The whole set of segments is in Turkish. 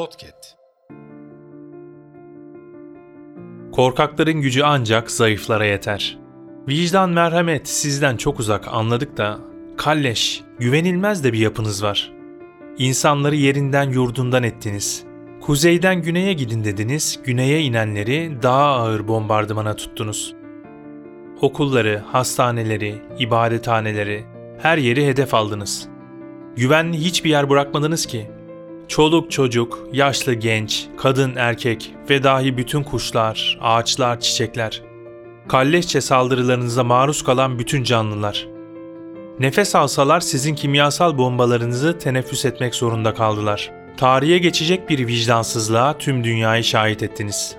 Podcast. Korkakların gücü ancak zayıflara yeter. Vicdan merhamet sizden çok uzak anladık da kalleş, güvenilmez de bir yapınız var. İnsanları yerinden yurdundan ettiniz. Kuzeyden güneye gidin dediniz, güneye inenleri daha ağır bombardımana tuttunuz. Okulları, hastaneleri, ibadethaneleri, her yeri hedef aldınız. Güvenli hiçbir yer bırakmadınız ki. Çoluk çocuk, yaşlı genç, kadın erkek ve dahi bütün kuşlar, ağaçlar, çiçekler. Kalleşçe saldırılarınıza maruz kalan bütün canlılar. Nefes alsalar sizin kimyasal bombalarınızı teneffüs etmek zorunda kaldılar. Tarihe geçecek bir vicdansızlığa tüm dünyayı şahit ettiniz.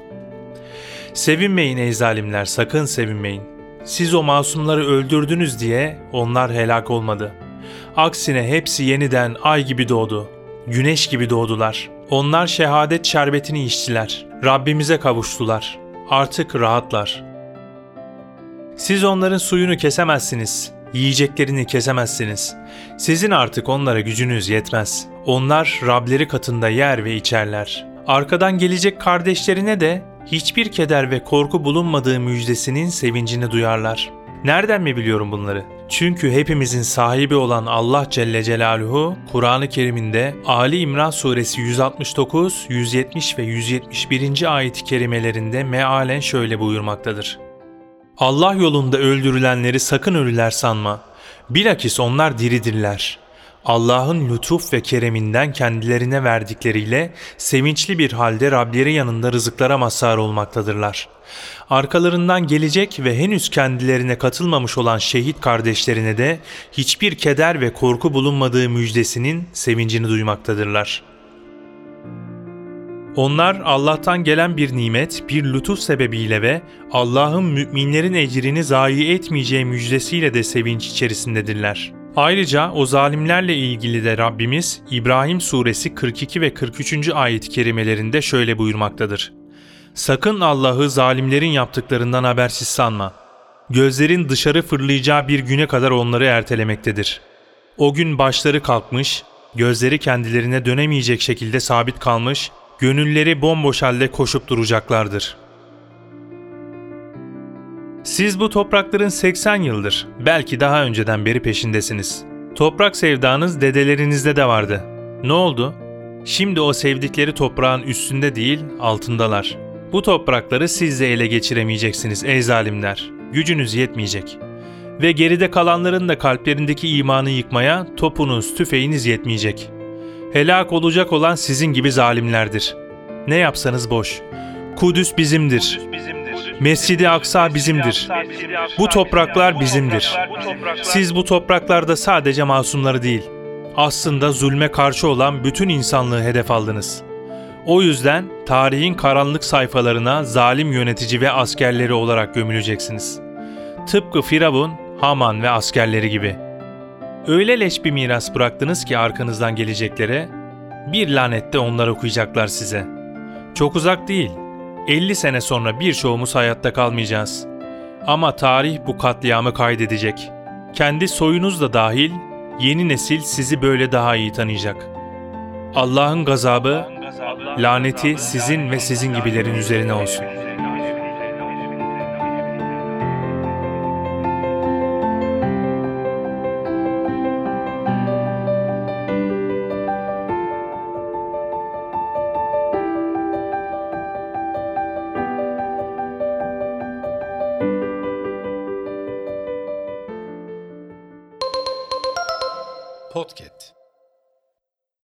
Sevinmeyin ey zalimler, sakın sevinmeyin. Siz o masumları öldürdünüz diye onlar helak olmadı. Aksine hepsi yeniden ay gibi doğdu. Güneş gibi doğdular. Onlar şehadet şerbetini içtiler. Rabbimize kavuştular. Artık rahatlar. Siz onların suyunu kesemezsiniz. Yiyeceklerini kesemezsiniz. Sizin artık onlara gücünüz yetmez. Onlar Rableri katında yer ve içerler. Arkadan gelecek kardeşlerine de hiçbir keder ve korku bulunmadığı müjdesinin sevincini duyarlar. Nereden mi biliyorum bunları? Çünkü hepimizin sahibi olan Allah Celle Celaluhu Kur'an-ı Kerim'inde Ali İmran suresi 169, 170 ve 171. ayet-i kerimelerinde mealen şöyle buyurmaktadır. Allah yolunda öldürülenleri sakın ölüler sanma. Bilakis onlar diridirler. Allah'ın lütuf ve kereminden kendilerine verdikleriyle sevinçli bir halde Rableri yanında rızıklara mazhar olmaktadırlar. Arkalarından gelecek ve henüz kendilerine katılmamış olan şehit kardeşlerine de hiçbir keder ve korku bulunmadığı müjdesinin sevincini duymaktadırlar.'' Onlar Allah'tan gelen bir nimet, bir lütuf sebebiyle ve Allah'ın müminlerin ecrini zayi etmeyeceği müjdesiyle de sevinç içerisindedirler. Ayrıca o zalimlerle ilgili de Rabbimiz İbrahim suresi 42 ve 43. ayet-i kerimelerinde şöyle buyurmaktadır. Sakın Allah'ı zalimlerin yaptıklarından habersiz sanma. Gözlerin dışarı fırlayacağı bir güne kadar onları ertelemektedir. O gün başları kalkmış, gözleri kendilerine dönemeyecek şekilde sabit kalmış gönülleri bomboş halde koşup duracaklardır. Siz bu toprakların 80 yıldır, belki daha önceden beri peşindesiniz. Toprak sevdanız dedelerinizde de vardı. Ne oldu? Şimdi o sevdikleri toprağın üstünde değil, altındalar. Bu toprakları siz de ele geçiremeyeceksiniz ey zalimler. Gücünüz yetmeyecek. Ve geride kalanların da kalplerindeki imanı yıkmaya topunuz, tüfeğiniz yetmeyecek.'' Helak olacak olan sizin gibi zalimlerdir. Ne yapsanız boş. Kudüs bizimdir. Mescidi Aksa bizimdir. Bu topraklar bizimdir. Siz bu topraklarda sadece masumları değil, aslında zulme karşı olan bütün insanlığı hedef aldınız. O yüzden tarihin karanlık sayfalarına zalim yönetici ve askerleri olarak gömüleceksiniz. Tıpkı Firavun, Haman ve askerleri gibi.'' Öyle leş bir miras bıraktınız ki arkanızdan geleceklere, bir lanette onlar okuyacaklar size. Çok uzak değil, 50 sene sonra birçoğumuz hayatta kalmayacağız. Ama tarih bu katliamı kaydedecek. Kendi soyunuz da dahil, yeni nesil sizi böyle daha iyi tanıyacak. Allah'ın gazabı, laneti sizin ve sizin gibilerin üzerine olsun.'' Podcast.